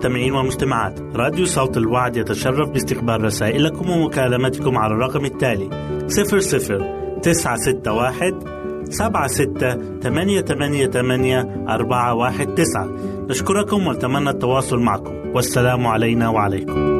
المستمعين والمستمعات راديو صوت الوعد يتشرف باستقبال رسائلكم ومكالمتكم على الرقم التالي 00 961 سبعة ستة ثمانية ثمانية ثمانية أربعة واحد تسعة. نشكركم ونتمنى التواصل معكم. والسلام علينا وعليكم.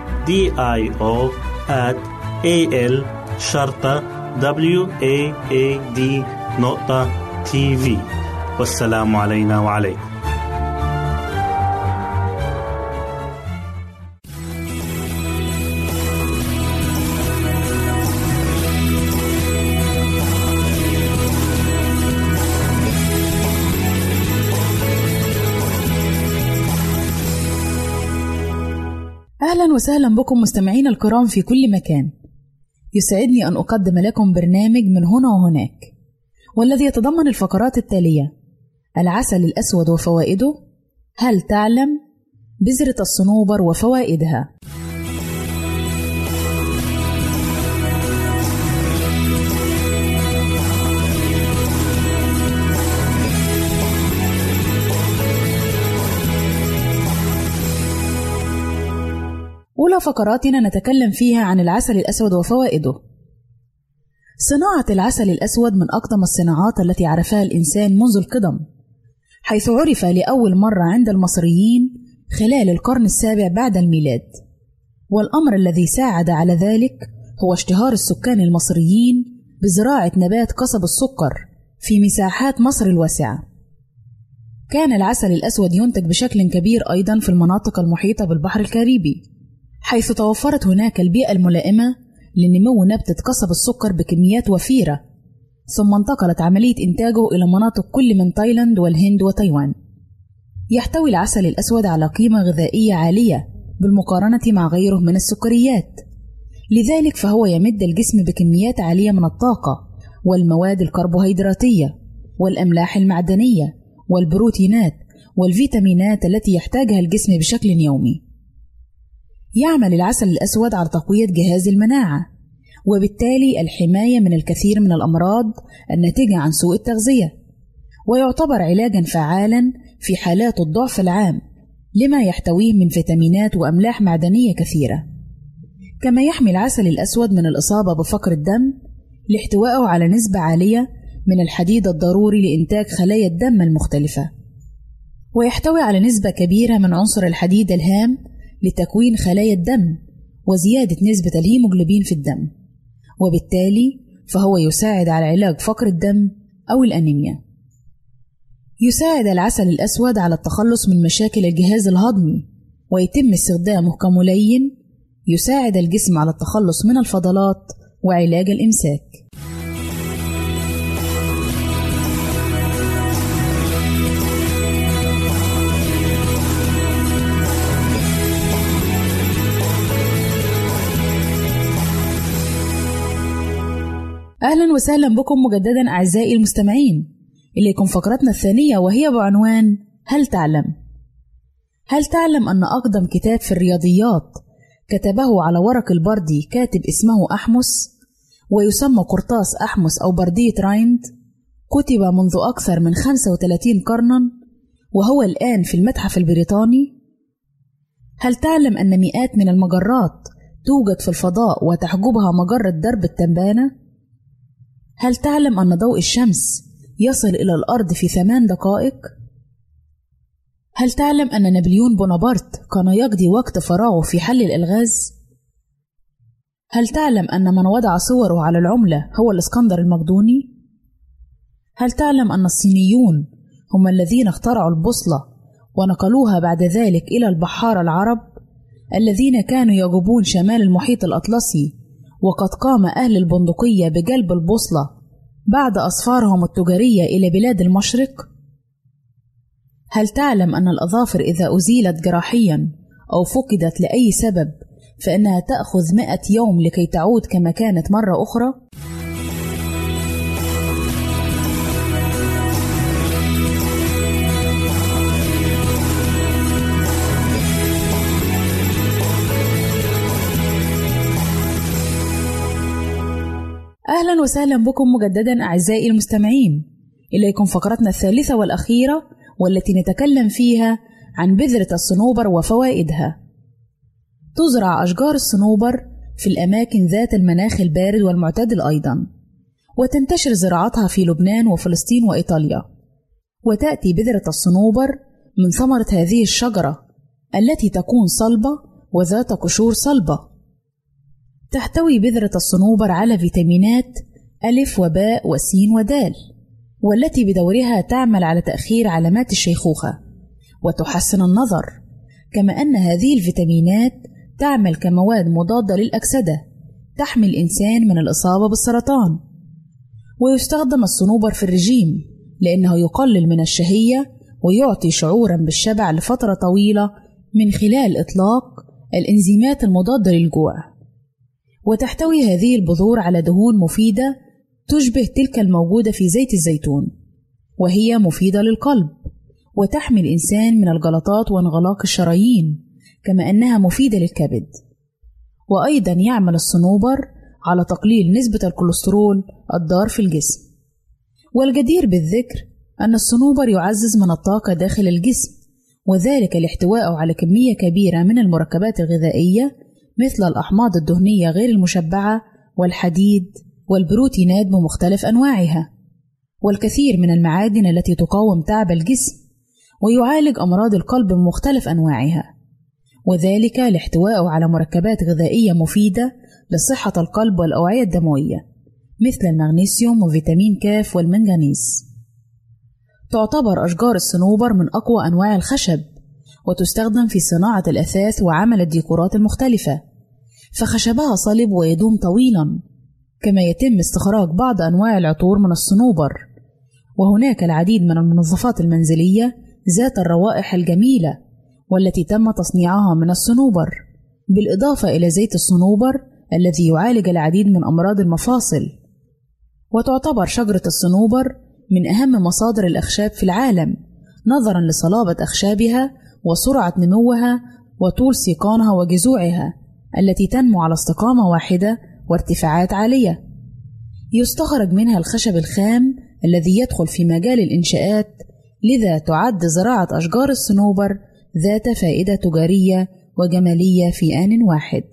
D I O at A L شرطة W A A D نقطة تي في والسلام علينا وعليكم. أهلا وسهلا بكم مستمعين الكرام في كل مكان. يسعدني أن أقدم لكم برنامج من هنا وهناك والذي يتضمن الفقرات التالية العسل الأسود وفوائده هل تعلم؟ بذرة الصنوبر وفوائدها. أولى فقراتنا نتكلم فيها عن العسل الأسود وفوائده. صناعة العسل الأسود من أقدم الصناعات التي عرفها الإنسان منذ القدم، حيث عرف لأول مرة عند المصريين خلال القرن السابع بعد الميلاد. والأمر الذي ساعد على ذلك هو اشتهار السكان المصريين بزراعة نبات قصب السكر في مساحات مصر الواسعة. كان العسل الأسود ينتج بشكل كبير أيضا في المناطق المحيطة بالبحر الكاريبي حيث توفرت هناك البيئة الملائمة لنمو نبتة قصب السكر بكميات وفيرة. ثم انتقلت عملية إنتاجه إلى مناطق كل من تايلاند والهند وتايوان. يحتوي العسل الأسود على قيمة غذائية عالية بالمقارنة مع غيره من السكريات. لذلك فهو يمد الجسم بكميات عالية من الطاقة والمواد الكربوهيدراتية والأملاح المعدنية والبروتينات والفيتامينات التي يحتاجها الجسم بشكل يومي. يعمل العسل الأسود على تقوية جهاز المناعة وبالتالي الحماية من الكثير من الأمراض الناتجة عن سوء التغذية ويعتبر علاجا فعالا في حالات الضعف العام لما يحتويه من فيتامينات وأملاح معدنية كثيرة. كما يحمي العسل الأسود من الإصابة بفقر الدم لاحتوائه على نسبة عالية من الحديد الضروري لإنتاج خلايا الدم المختلفة ويحتوي على نسبة كبيرة من عنصر الحديد الهام لتكوين خلايا الدم وزيادة نسبة الهيموجلوبين في الدم وبالتالي فهو يساعد على علاج فقر الدم أو الأنيميا. يساعد العسل الأسود على التخلص من مشاكل الجهاز الهضمي ويتم استخدامه كملين يساعد الجسم على التخلص من الفضلات وعلاج الإمساك. أهلا وسهلا بكم مجددا أعزائي المستمعين إليكم فقرتنا الثانية وهي بعنوان هل تعلم؟ هل تعلم أن أقدم كتاب في الرياضيات كتبه على ورق البردي كاتب اسمه أحمس ويسمى قرطاس أحمس أو بردية رايند كتب منذ أكثر من 35 قرنا وهو الآن في المتحف البريطاني هل تعلم أن مئات من المجرات توجد في الفضاء وتحجبها مجرة درب التبانة؟ هل تعلم أن ضوء الشمس يصل إلى الأرض في ثمان دقائق؟ هل تعلم أن نابليون بونابرت كان يقضي وقت فراغه في حل الألغاز؟ هل تعلم أن من وضع صوره على العملة هو الإسكندر المقدوني؟ هل تعلم أن الصينيون هم الذين اخترعوا البوصلة ونقلوها بعد ذلك إلى البحارة العرب الذين كانوا يجوبون شمال المحيط الأطلسي وقد قام أهل البندقية بجلب البوصلة بعد أسفارهم التجارية إلى بلاد المشرق؟ هل تعلم أن الأظافر إذا أزيلت جراحيا أو فقدت لأي سبب فإنها تأخذ مئة يوم لكي تعود كما كانت مرة أخرى؟ أهلا وسهلا بكم مجددا أعزائي المستمعين. إليكم فقرتنا الثالثة والأخيرة والتي نتكلم فيها عن بذرة الصنوبر وفوائدها. تزرع أشجار الصنوبر في الأماكن ذات المناخ البارد والمعتدل أيضا وتنتشر زراعتها في لبنان وفلسطين وإيطاليا. وتأتي بذرة الصنوبر من ثمرة هذه الشجرة التي تكون صلبة وذات قشور صلبة. تحتوي بذرة الصنوبر على فيتامينات ألف وباء وسين ودال والتي بدورها تعمل على تأخير علامات الشيخوخة وتحسن النظر كما أن هذه الفيتامينات تعمل كمواد مضادة للأكسدة تحمي الإنسان من الإصابة بالسرطان. ويستخدم الصنوبر في الرجيم لأنه يقلل من الشهية ويعطي شعورا بالشبع لفترة طويلة من خلال إطلاق الإنزيمات المضادة للجوع. وتحتوي هذه البذور على دهون مفيدة تشبه تلك الموجودة في زيت الزيتون وهي مفيدة للقلب وتحمي الإنسان من الجلطات وانغلاق الشرايين كما أنها مفيدة للكبد. وأيضا يعمل الصنوبر على تقليل نسبة الكوليسترول الضار في الجسم. والجدير بالذكر أن الصنوبر يعزز من الطاقة داخل الجسم وذلك لاحتوائه على كمية كبيرة من المركبات الغذائية مثل الأحماض الدهنية غير المشبعة والحديد والبروتينات بمختلف أنواعها والكثير من المعادن التي تقاوم تعب الجسم ويعالج أمراض القلب بمختلف أنواعها وذلك لاحتوائه على مركبات غذائية مفيدة لصحة القلب والأوعية الدموية مثل المغنيسيوم وفيتامين كاف والمنغنيز. تعتبر أشجار الصنوبر من أقوى أنواع الخشب. وتستخدم في صناعة الأثاث وعمل الديكورات المختلفة. فخشبها صلب ويدوم طويلا كما يتم استخراج بعض أنواع العطور من الصنوبر. وهناك العديد من المنظفات المنزلية ذات الروائح الجميلة والتي تم تصنيعها من الصنوبر بالإضافة إلى زيت الصنوبر الذي يعالج العديد من أمراض المفاصل. وتعتبر شجرة الصنوبر من أهم مصادر الأخشاب في العالم نظرا لصلابة أخشابها وسرعة نموها وطول سيقانها وجذوعها التي تنمو على استقامة واحدة وارتفاعات عالية. يستخرج منها الخشب الخام الذي يدخل في مجال الإنشاءات، لذا تعد زراعة أشجار الصنوبر ذات فائدة تجارية وجمالية في آن واحد.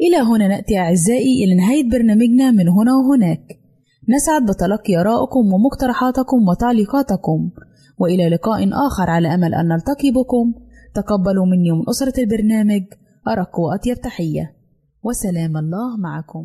إلى هنا نأتي أعزائي إلى نهاية برنامجنا من هنا وهناك. نسعد بتلقي آرائكم ومقترحاتكم وتعليقاتكم وإلى لقاء آخر على أمل أن نلتقي بكم تقبلوا مني ومن أسرة البرنامج. أرق وأطيب تحية. وسلام الله معكم.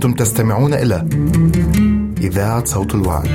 أنتم تستمعون إلى إذاعة صوت الوعي.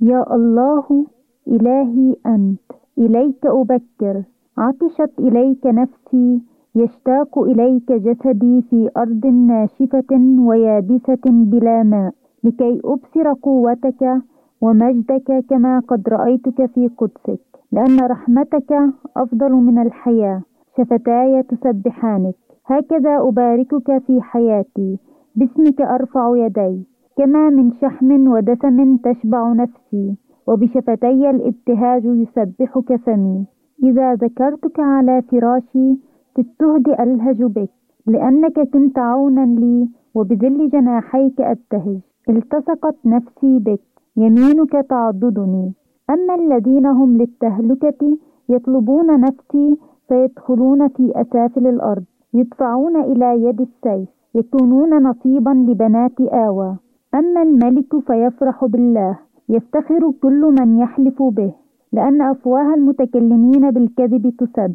يا الله إلهي أنت. إليك أبكر. عطشت إليك نفسي. يشتاق إليك جسدي في أرض ناشفة ويابسة بلا ماء. لكي أبصر قوتك ومجدك كما قد رأيتك في قدسك لأن رحمتك أفضل من الحياة. شفتاي تسبحانك. هكذا أباركك في حياتي. باسمك أرفع يدي. كما من شحم ودسم تشبع نفسي. وبشفتي الابتهاج يسبحك فمي. إذا ذكرتك على فراشي السهد ألهج بك لأنك كنت عونا لي وبذل جناحيك أبتهج. التصقت نفسي بك يمينك تعضدني. أما الذين هم للتهلكة يطلبون نفسي فيدخلون في أسافل الأرض يدفعون إلى يد السيف يكونون نصيبا لبنات آوى. أما الملك فيفرح بالله يفتخر كل من يحلف به لأن أفواه المتكلمين بالكذب تسد.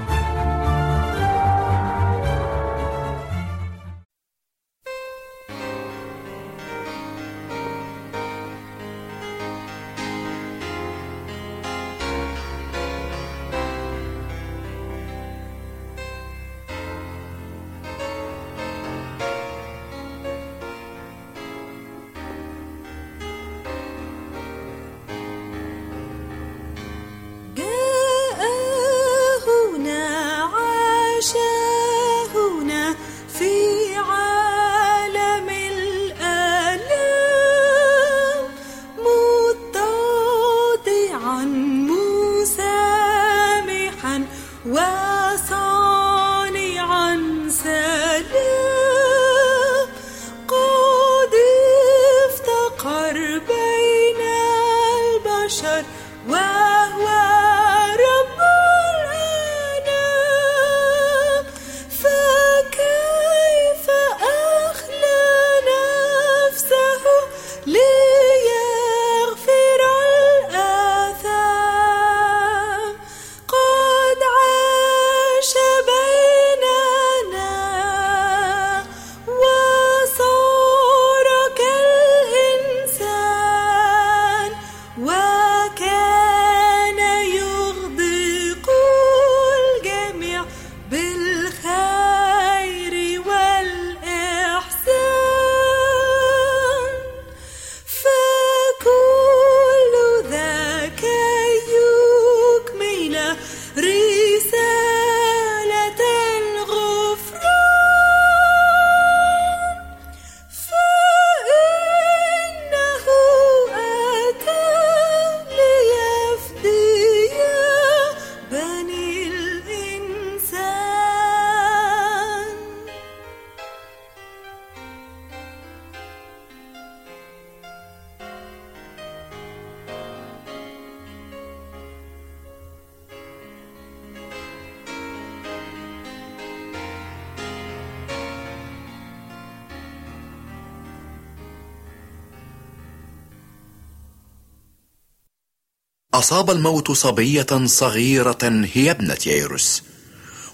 أصاب الموت صبية صغيرة هي ابنة ييروس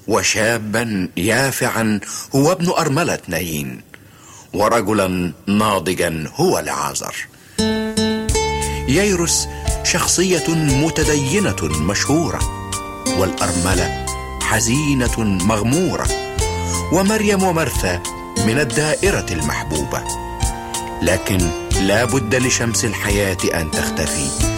وشابا يافعا هو ابن أرملة نايين ورجلا ناضجا هو لعازر ييروس شخصية متدينة مشهورة والأرملة حزينة مغمورة ومريم ومرثا من الدائرة المحبوبة. لكن لا بد لشمس الحياة أن تختفي.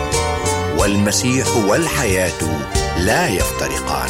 والمسيح والحياة لا يفترقان.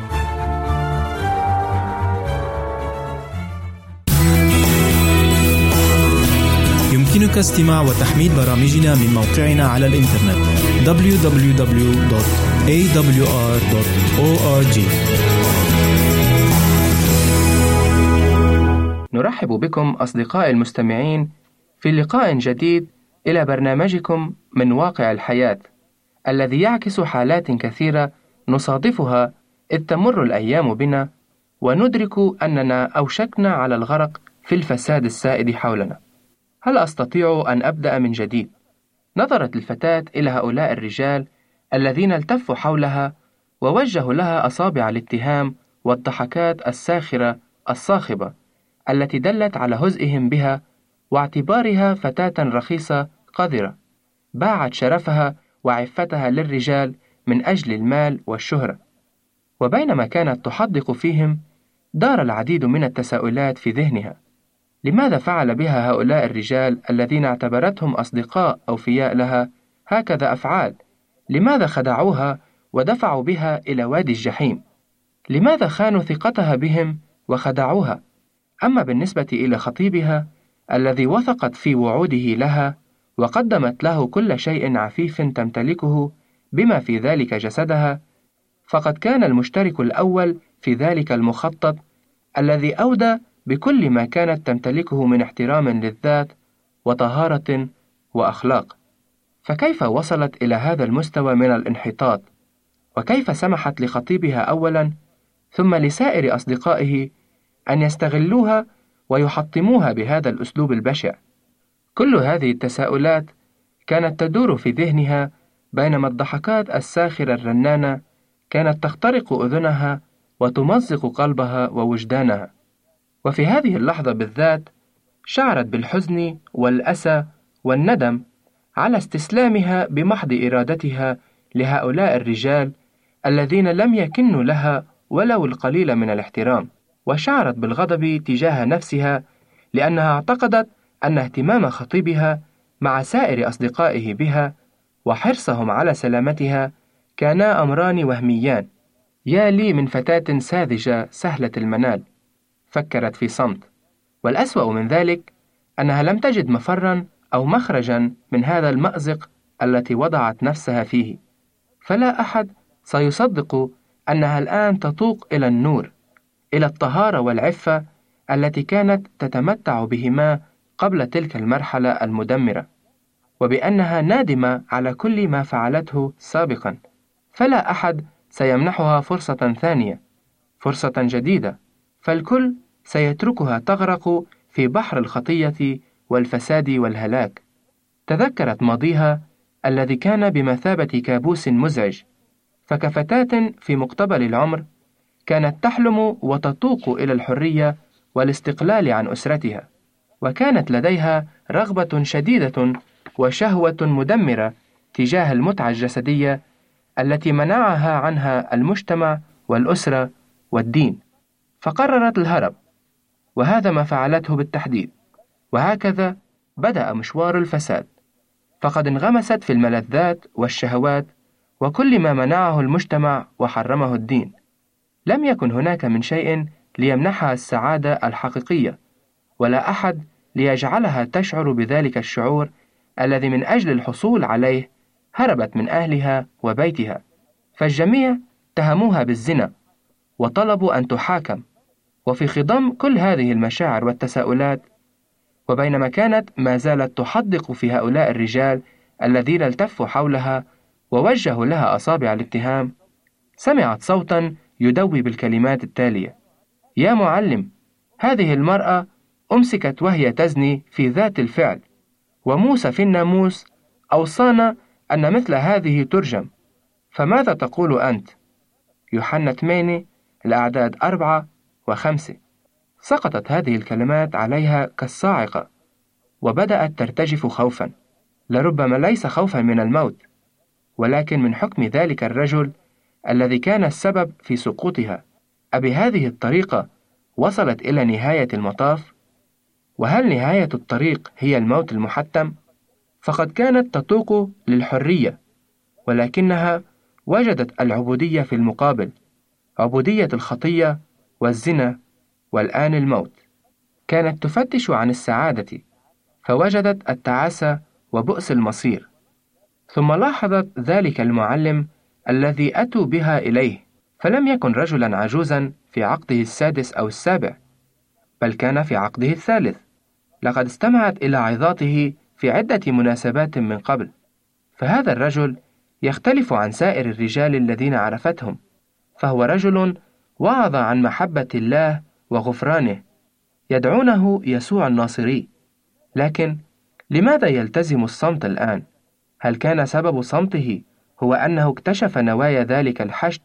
يمكنك استماع وتحميل برامجنا من موقعنا على الإنترنت www.awr.org نرحب بكم أصدقائي المستمعين في لقاء جديد إلى برنامجكم من واقع الحياة الذي يعكس حالات كثيرة نصادفها إذ تمر الأيام بنا وندرك أننا أوشكنا على الغرق في الفساد السائد حولنا. هل أستطيع أن أبدأ من جديد؟ نظرت الفتاة إلى هؤلاء الرجال الذين التفوا حولها ووجهوا لها أصابع الاتهام والضحكات الساخرة الصاخبة التي دلت على هزئهم بها واعتبارها فتاة رخيصة قذرة. باعت شرفها وعفتها للرجال من أجل المال والشهرة. وبينما كانت تحدق فيهم دار العديد من التساؤلات في ذهنها. لماذا فعل بها هؤلاء الرجال الذين اعتبرتهم أصدقاء أوفياء لها؟ هكذا أفعال. لماذا خدعوها ودفعوا بها إلى وادي الجحيم؟ لماذا خانوا ثقتها بهم وخدعوها؟ أما بالنسبة إلى خطيبها الذي وثقت في وعوده لها وقدمت له كل شيء عفيف تمتلكه بما في ذلك جسدها فقد كان المشترك الأول في ذلك المخطط الذي أودى بكل ما كانت تمتلكه من احترام للذات وطهارة وأخلاق فكيف وصلت إلى هذا المستوى من الانحطاط وكيف سمحت لخطيبها أولا ثم لسائر أصدقائه أن يستغلوها ويحطموها بهذا الأسلوب البشع. كل هذه التساؤلات كانت تدور في ذهنها بينما الضحكات الساخرة الرنانة كانت تخترق أذنها وتمزق قلبها ووجدانها. وفي هذه اللحظة بالذات شعرت بالحزن والأسى والندم على استسلامها بمحض إرادتها لهؤلاء الرجال الذين لم يكنوا لها ولو القليل من الاحترام. وشعرت بالغضب تجاه نفسها لأنها اعتقدت أن اهتمام خطيبها مع سائر أصدقائه بها وحرصهم على سلامتها كانا أمران وهميان يا لي من فتاة ساذجة سهلة المنال فكرت في صمت. والأسوأ من ذلك أنها لم تجد مفرا أو مخرجا من هذا المأزق التي وضعت نفسها فيه. فلا أحد سيصدق أنها الآن تطوق إلى النور إلى الطهارة والعفة التي كانت تتمتع بهما قبل تلك المرحلة المدمرة، وبأنها نادمة على كل ما فعلته سابقا، فلا أحد سيمنحها فرصة ثانية، فرصة جديدة، فالكل سيتركها تغرق في بحر الخطية والفساد والهلاك. تذكرت ماضيها الذي كان بمثابة كابوس مزعج، فكفتاة في مقتبل العمر كانت تحلم وتتوق إلى الحرية والاستقلال عن أسرتها، وكانت لديها رغبة شديدة وشهوة مدمرة تجاه المتعة الجسدية التي منعها عنها المجتمع والأسرة والدين، فقررت الهرب، وهذا ما فعلته بالتحديد، وهكذا بدأ مشوار الفساد، فقد انغمست في الملذات والشهوات وكل ما منعه المجتمع وحرمه الدين. لم يكن هناك من شيء ليمنحها السعادة الحقيقية، ولا أحد ليجعلها تشعر بذلك الشعور الذي من أجل الحصول عليه هربت من أهلها وبيتها، فالجميع اتهموها بالزنا، وطلبوا أن تحاكم، وفي خضم كل هذه المشاعر والتساؤلات، وبينما كانت ما زالت تحدق في هؤلاء الرجال الذين التفوا حولها ووجهوا لها أصابع الاتهام، سمعت صوتا يدوي بالكلمات التالية: يا معلم، هذه المرأة أمسكت وهي تزني في ذات الفعل، وموسى في الناموس أوصانا أن مثل هذه ترجم، فماذا تقول أنت؟ يوحنا 8 الأعداد أربعة وخمسة سقطت هذه الكلمات عليها كالصاعقة وبدأت ترتجف خوفا لربما ليس خوفا من الموت ولكن من حكم ذلك الرجل الذي كان السبب في سقوطها. أبهذه الطريقة وصلت إلى نهاية المطاف وهل نهاية الطريق هي الموت المحتم؟ فقد كانت تتوق للحرية ولكنها وجدت العبودية في المقابل. عبودية الخطية والزنا والآن الموت كانت تفتش عن السعادة فوجدت التعاسة وبؤس المصير. ثم لاحظت ذلك المعلم الذي أتوا بها إليه فلم يكن رجلا عجوزا في عقده السادس أو السابع بل كان في عقده الثالث. لقد استمعت إلى عظاته في عدة مناسبات من قبل فهذا الرجل يختلف عن سائر الرجال الذين عرفتهم فهو رجل وعظ عن محبة الله وغفرانه. يدعونه يسوع الناصري. لكن لماذا يلتزم الصمت الآن؟ هل كان سبب صمته هو أنه اكتشف نوايا ذلك الحشد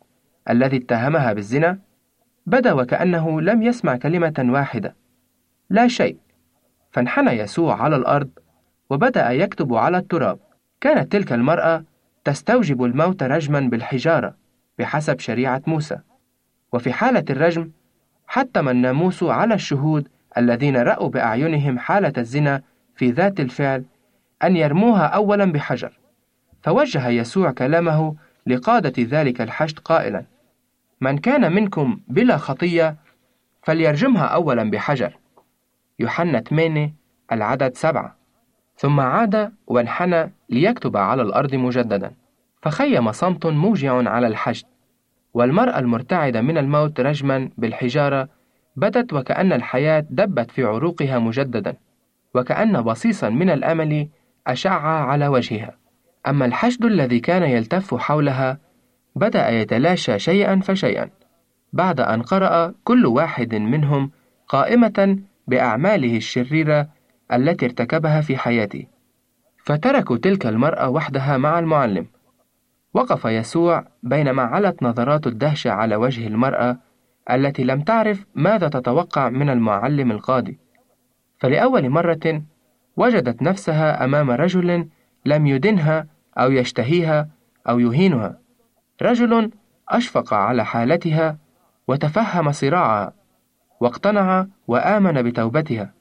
الذي اتهمها بالزنا؟ بدا وكأنه لم يسمع كلمة واحدة. لا شيء. فانحنى يسوع على الأرض وبدأ يكتب على التراب. كانت تلك المرأة تستوجب الموت رجما بالحجارة بحسب شريعة موسى. وفي حالة الرجم حتم الناموس على الشهود الذين رأوا بأعينهم حالة الزنا في ذات الفعل أن يرموها أولا بحجر. فوجه يسوع كلامه لقادة ذلك الحشد قائلا من كان منكم بلا خطية فليرجمها أولا بحجر. يوحنا 8 العدد سبعة. ثم عاد وانحنى ليكتب على الأرض مجددا. فخيم صمت موجع على الحشد. والمرأة المرتعدة من الموت رجما بالحجارة بدت وكأن الحياة دبت في عروقها مجددا وكأن بصيصا من الأمل أشع على وجهها. أما الحشد الذي كان يلتف حولها بدأ يتلاشى شيئا فشيئا بعد أن قرأ كل واحد منهم قائمة بأعماله الشريرة التي ارتكبها في حياته. فتركوا تلك المرأة وحدها مع المعلم. وقف يسوع بينما علت نظرات الدهشة على وجه المرأة التي لم تعرف ماذا تتوقع من المعلم القاضي. فلأول مرة وجدت نفسها أمام رجل لم يدنها أو يشتهيها أو يهينها. رجل أشفق على حالتها وتفهم صراعها واقتنع وآمن بتوبتها.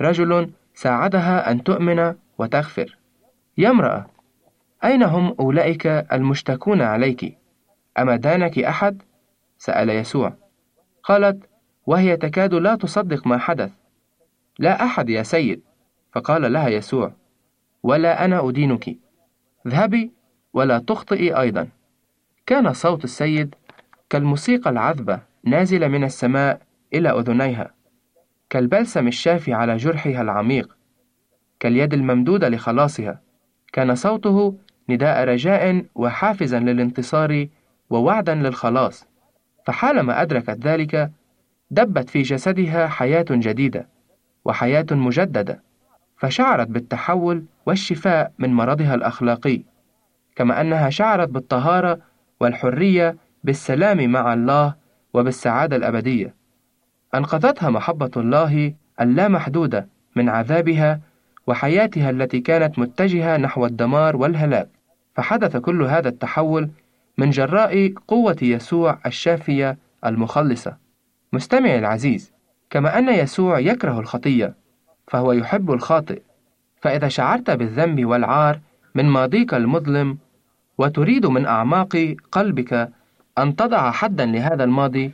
رجل ساعدها أن تؤمن وتغفر. يا امرأة أين هم أولئك المشتكون عليك؟ أما دانك أحد؟ سأل يسوع. قالت وهي تكاد لا تصدق ما حدث. لا أحد يا سيد. فقال لها يسوع ولا أنا أدينك. اذهبي ولا تخطئي أيضا. كان صوت السيد كالموسيقى العذبة نازلة من السماء إلى أذنيها كالبلسم الشافي على جرحها العميق كاليد الممدودة لخلاصها. كان صوته نداء رجاء وحافزا للانتصار ووعدا للخلاص. فحالما أدركت ذلك دبت في جسدها حياة جديدة وحياة مجددة فشعرت بالتحول والشفاء من مرضها الأخلاقي كما أنها شعرت بالطهارة والحرية بالسلام مع الله وبالسعادة الأبدية. أنقذتها محبة الله اللامحدودة من عذابها وحياتها التي كانت متجهة نحو الدمار والهلاك. فحدث كل هذا التحول من جراء قوة يسوع الشافية المخلصة. مستمعي العزيز كما أن يسوع يكره الخطية فهو يحب الخاطئ. فإذا شعرت بالذنب والعار من ماضيك المظلم وتريد من أعماق قلبك أن تضع حدا لهذا الماضي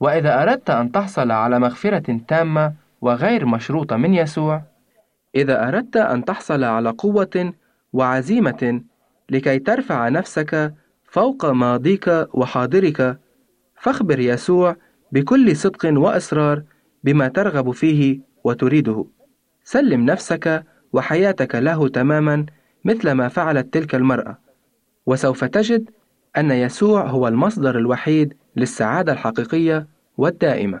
وإذا أردت أن تحصل على مغفرة تامة وغير مشروطة من يسوع إذا أردت أن تحصل على قوة وعزيمة لكي ترفع نفسك فوق ماضيك وحاضرك. فاخبر يسوع بكل صدق وإصرار بما ترغب فيه وتريده. سلم نفسك وحياتك له تماما مثل ما فعلت تلك المرأة. وسوف تجد أن يسوع هو المصدر الوحيد للسعادة الحقيقية والدائمة.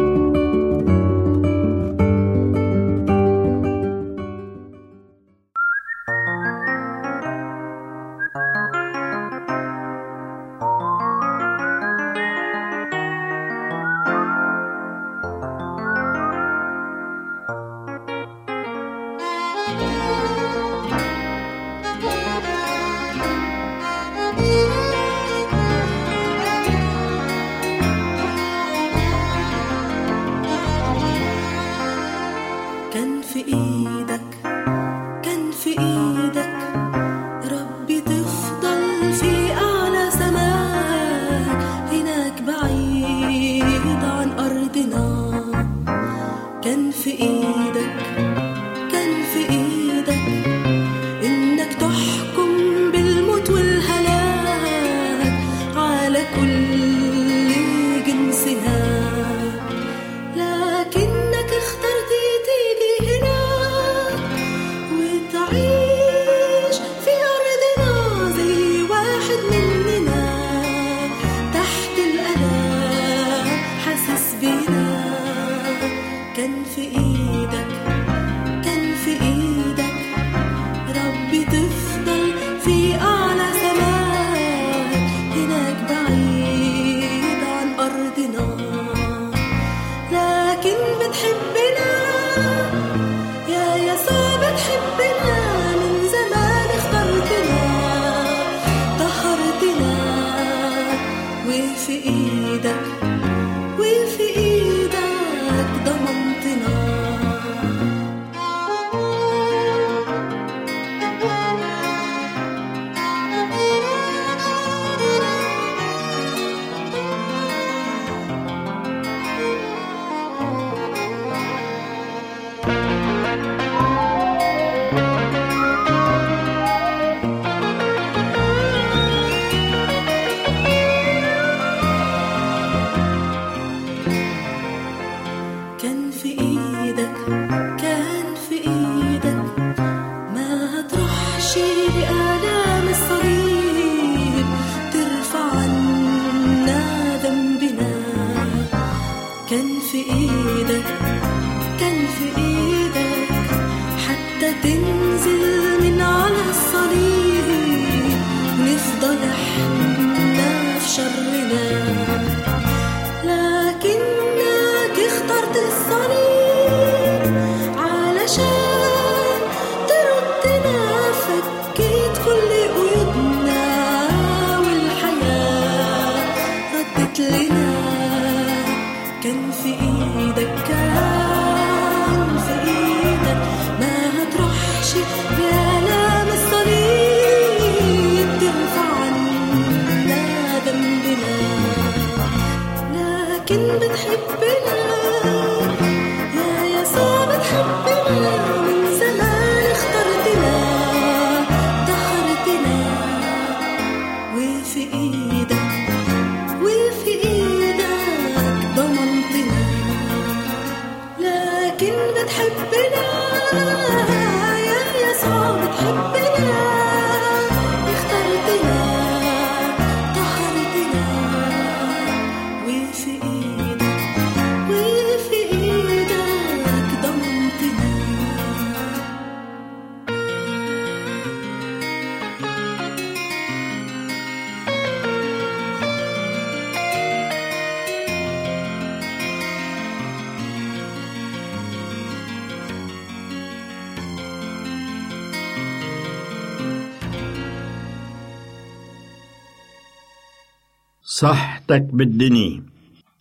بالدني.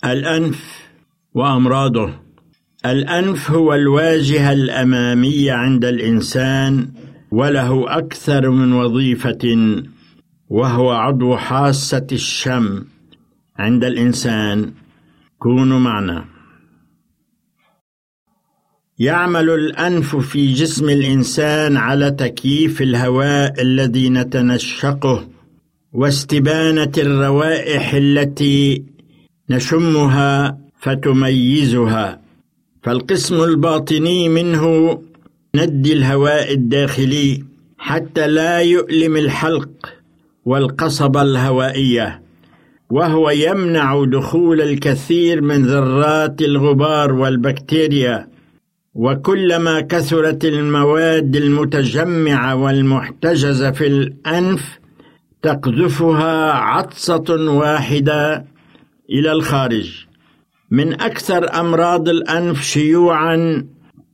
الأنف وأمراضه. الأنف هو الواجهة الأمامية عند الإنسان وله أكثر من وظيفة وهو عضو حاسة الشم عند الإنسان. كونوا معنا. يعمل الأنف في جسم الإنسان على تكييف الهواء الذي نتنشقه. واستبانة الروائح التي نشمها فتميزها. فالقسم الباطني منه ندي الهواء الداخلي حتى لا يؤلم الحلق والقصبة الهوائية وهو يمنع دخول الكثير من ذرات الغبار والبكتيريا. وكلما كثرت المواد المتجمعة والمحتجزة في الأنف تقذفها عطسة واحدة إلى الخارج. من أكثر أمراض الأنف شيوعا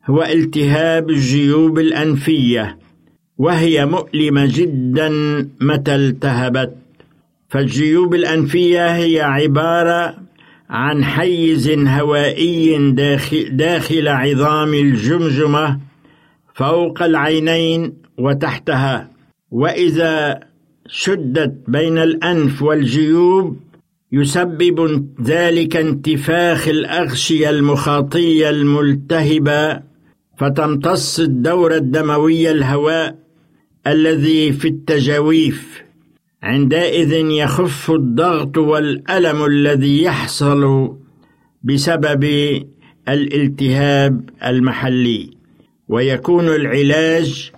هو التهاب الجيوب الأنفية وهي مؤلمة جدا متى التهبت. فالجيوب الأنفية هي عبارة عن حيز هوائي داخل, داخل عظام الجمجمة فوق العينين وتحتها. وإذا شدت بين الأنف والجيوب يسبب ذلك انتفاخ الأغشية المخاطية الملتهبة فتمتص الدورة الدموية الهواء الذي في التجاويف. عندئذ يخف الضغط والألم الذي يحصل بسبب الالتهاب المحلي ويكون العلاج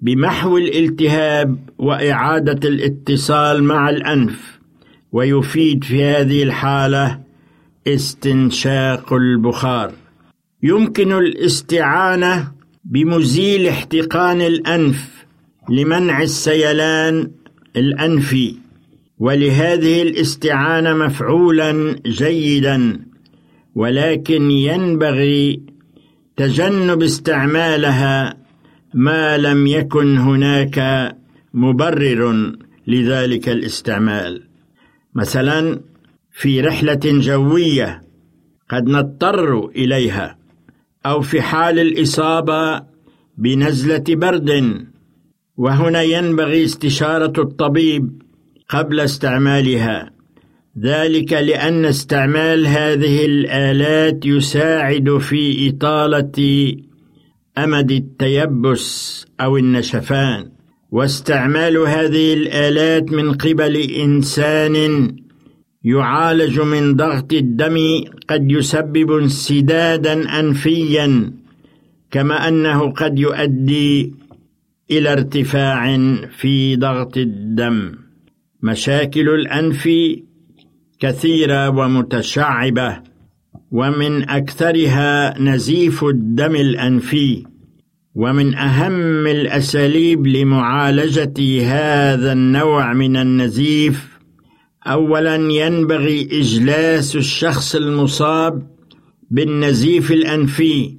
بمحو الالتهاب وإعادة الاتصال مع الأنف ويفيد في هذه الحالة استنشاق البخار. يمكن الاستعانة بمزيل احتقان الأنف لمنع السيلان الأنفي ولهذه الاستعانة مفعولا جيدا ولكن ينبغي تجنب استعمالها ما لم يكن هناك مبرر لذلك الاستعمال. مثلا في رحلة جوية قد نضطر إليها أو في حال الإصابة بنزلة برد وهنا ينبغي استشارة الطبيب قبل استعمالها. ذلك لأن استعمال هذه الآلات يساعد في إطالة أمد التيبس أو النشفان واستعمال هذه الآلات من قبل إنسان يعالج من ضغط الدم قد يسبب انسدادا أنفيا كما أنه قد يؤدي إلى ارتفاع في ضغط الدم. مشاكل الأنف كثيرة ومتشعبة. ومن أكثرها نزيف الدم الأنفي ومن أهم الأساليب لمعالجة هذا النوع من النزيف اولا ينبغي إجلاس الشخص المصاب بالنزيف الأنفي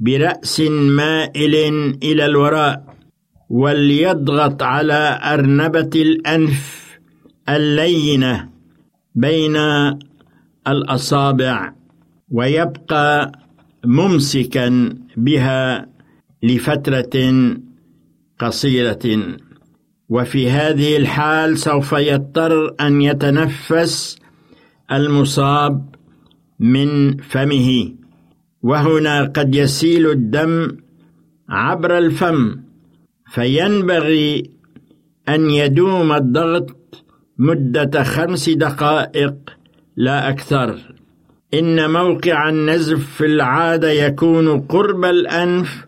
برأس مائل إلى الوراء وليضغط على أرنبة الأنف اللينة بين الأصابع. ويبقى ممسكا بها لفترة قصيرة. وفي هذه الحال سوف يضطر أن يتنفس المصاب من فمه. وهنا قد يسيل الدم عبر الفم فينبغي أن يدوم الضغط مدة خمس دقائق لا أكثر. إن موقع النزف في العادة يكون قرب الأنف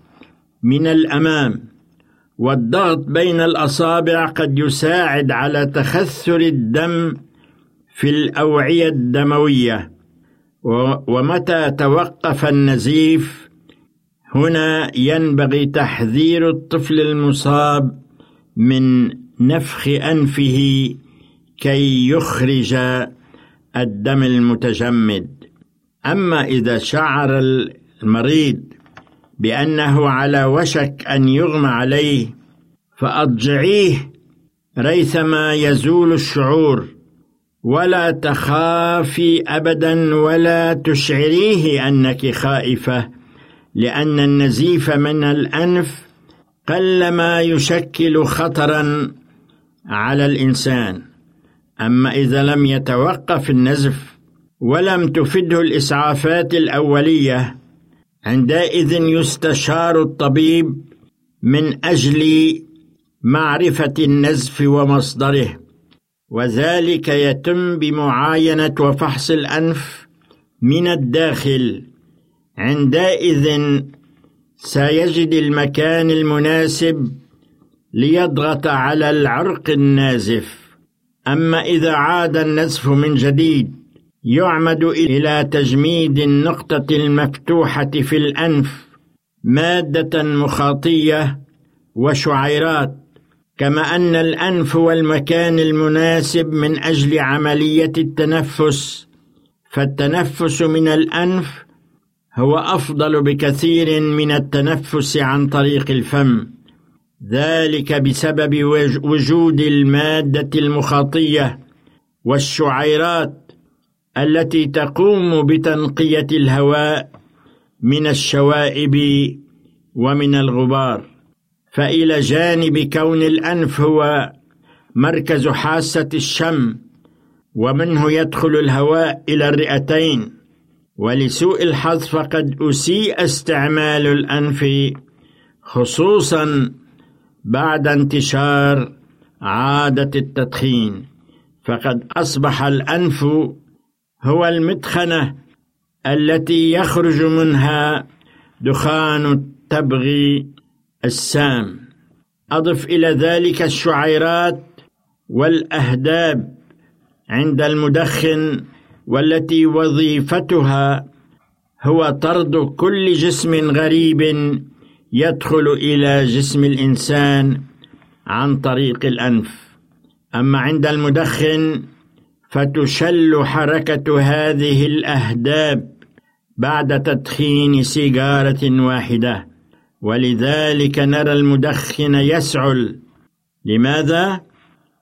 من الأمام والضغط بين الأصابع قد يساعد على تخثر الدم في الأوعية الدموية. ومتى توقف النزيف؟ هنا ينبغي تحذير الطفل المصاب من نفخ أنفه كي يخرج الدم المتجمد. أما إذا شعر المريض بأنه على وشك أن يغمى عليه فأضجعيه ريثما يزول الشعور ولا تخافي ابدا ولا تشعريه أنك خائفة لأن النزيف من الأنف قلما يشكل خطرا على الإنسان. أما إذا لم يتوقف النزف ولم تفده الإسعافات الأولية عندئذ يستشار الطبيب من أجل معرفة النزف ومصدره وذلك يتم بمعاينة وفحص الأنف من الداخل. عندئذ سيجد المكان المناسب ليضغط على العرق النازف. أما إذا عاد النزف من جديد يعمد إلى تجميد النقطة المفتوحة في الأنف مادة مخاطية وشعيرات كما أن الأنف هو المكان المناسب من أجل عملية التنفس فالتنفس من الأنف هو أفضل بكثير من التنفس عن طريق الفم. ذلك بسبب وجود المادة المخاطية والشعيرات التي تقوم بتنقية الهواء من الشوائب ومن الغبار. فإلى جانب كون الأنف هو مركز حاسة الشم ومنه يدخل الهواء إلى الرئتين. ولسوء الحظ فقد أسيء استعمال الأنف خصوصا بعد انتشار عادة التدخين. فقد أصبح الأنف هو المدخنه التي يخرج منها دخان التبغ السام. أضف إلى ذلك الشعيرات والأهداب عند المدخن والتي وظيفتها هو طرد كل جسم غريب يدخل إلى جسم الإنسان عن طريق الأنف. أما عند المدخن فتشل حركة هذه الأهداب بعد تدخين سيجارة واحدة. ولذلك نرى المدخن يسعل. لماذا؟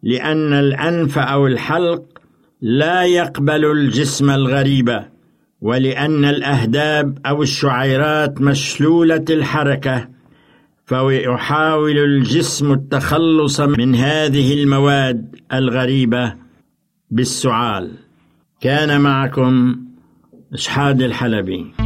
لأن الأنف أو الحلق لا يقبل الجسم الغريب ولأن الأهداب أو الشعيرات مشلولة الحركة فيحاول الجسم التخلص من هذه المواد الغريبة. بالسعال. كان معكم اشحاد الحلبي.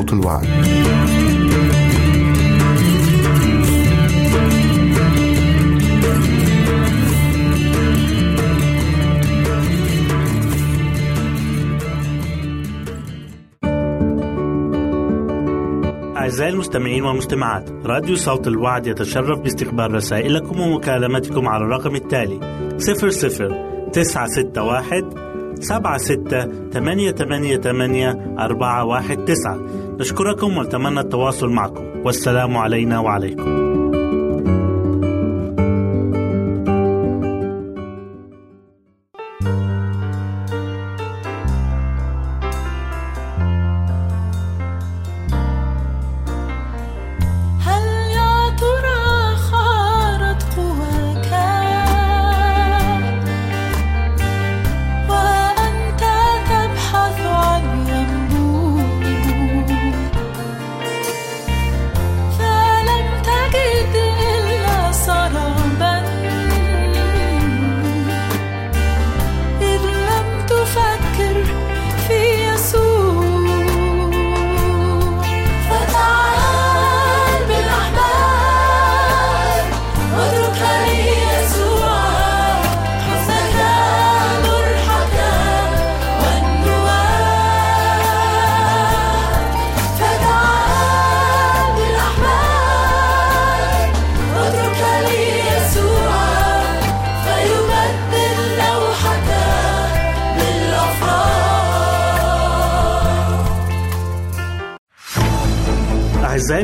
صوت الوعد. أعزائي المستمعين والمستمعات راديو صوت الوعد يتشرف باستقبال رسائلكم ومكالمتكم على الرقم التالي 00 961 سبعة ستة ثمانية ثمانية ثمانية أربعة واحد تسعة نشكركم ونتمنى التواصل معكم. والسلام علينا وعليكم.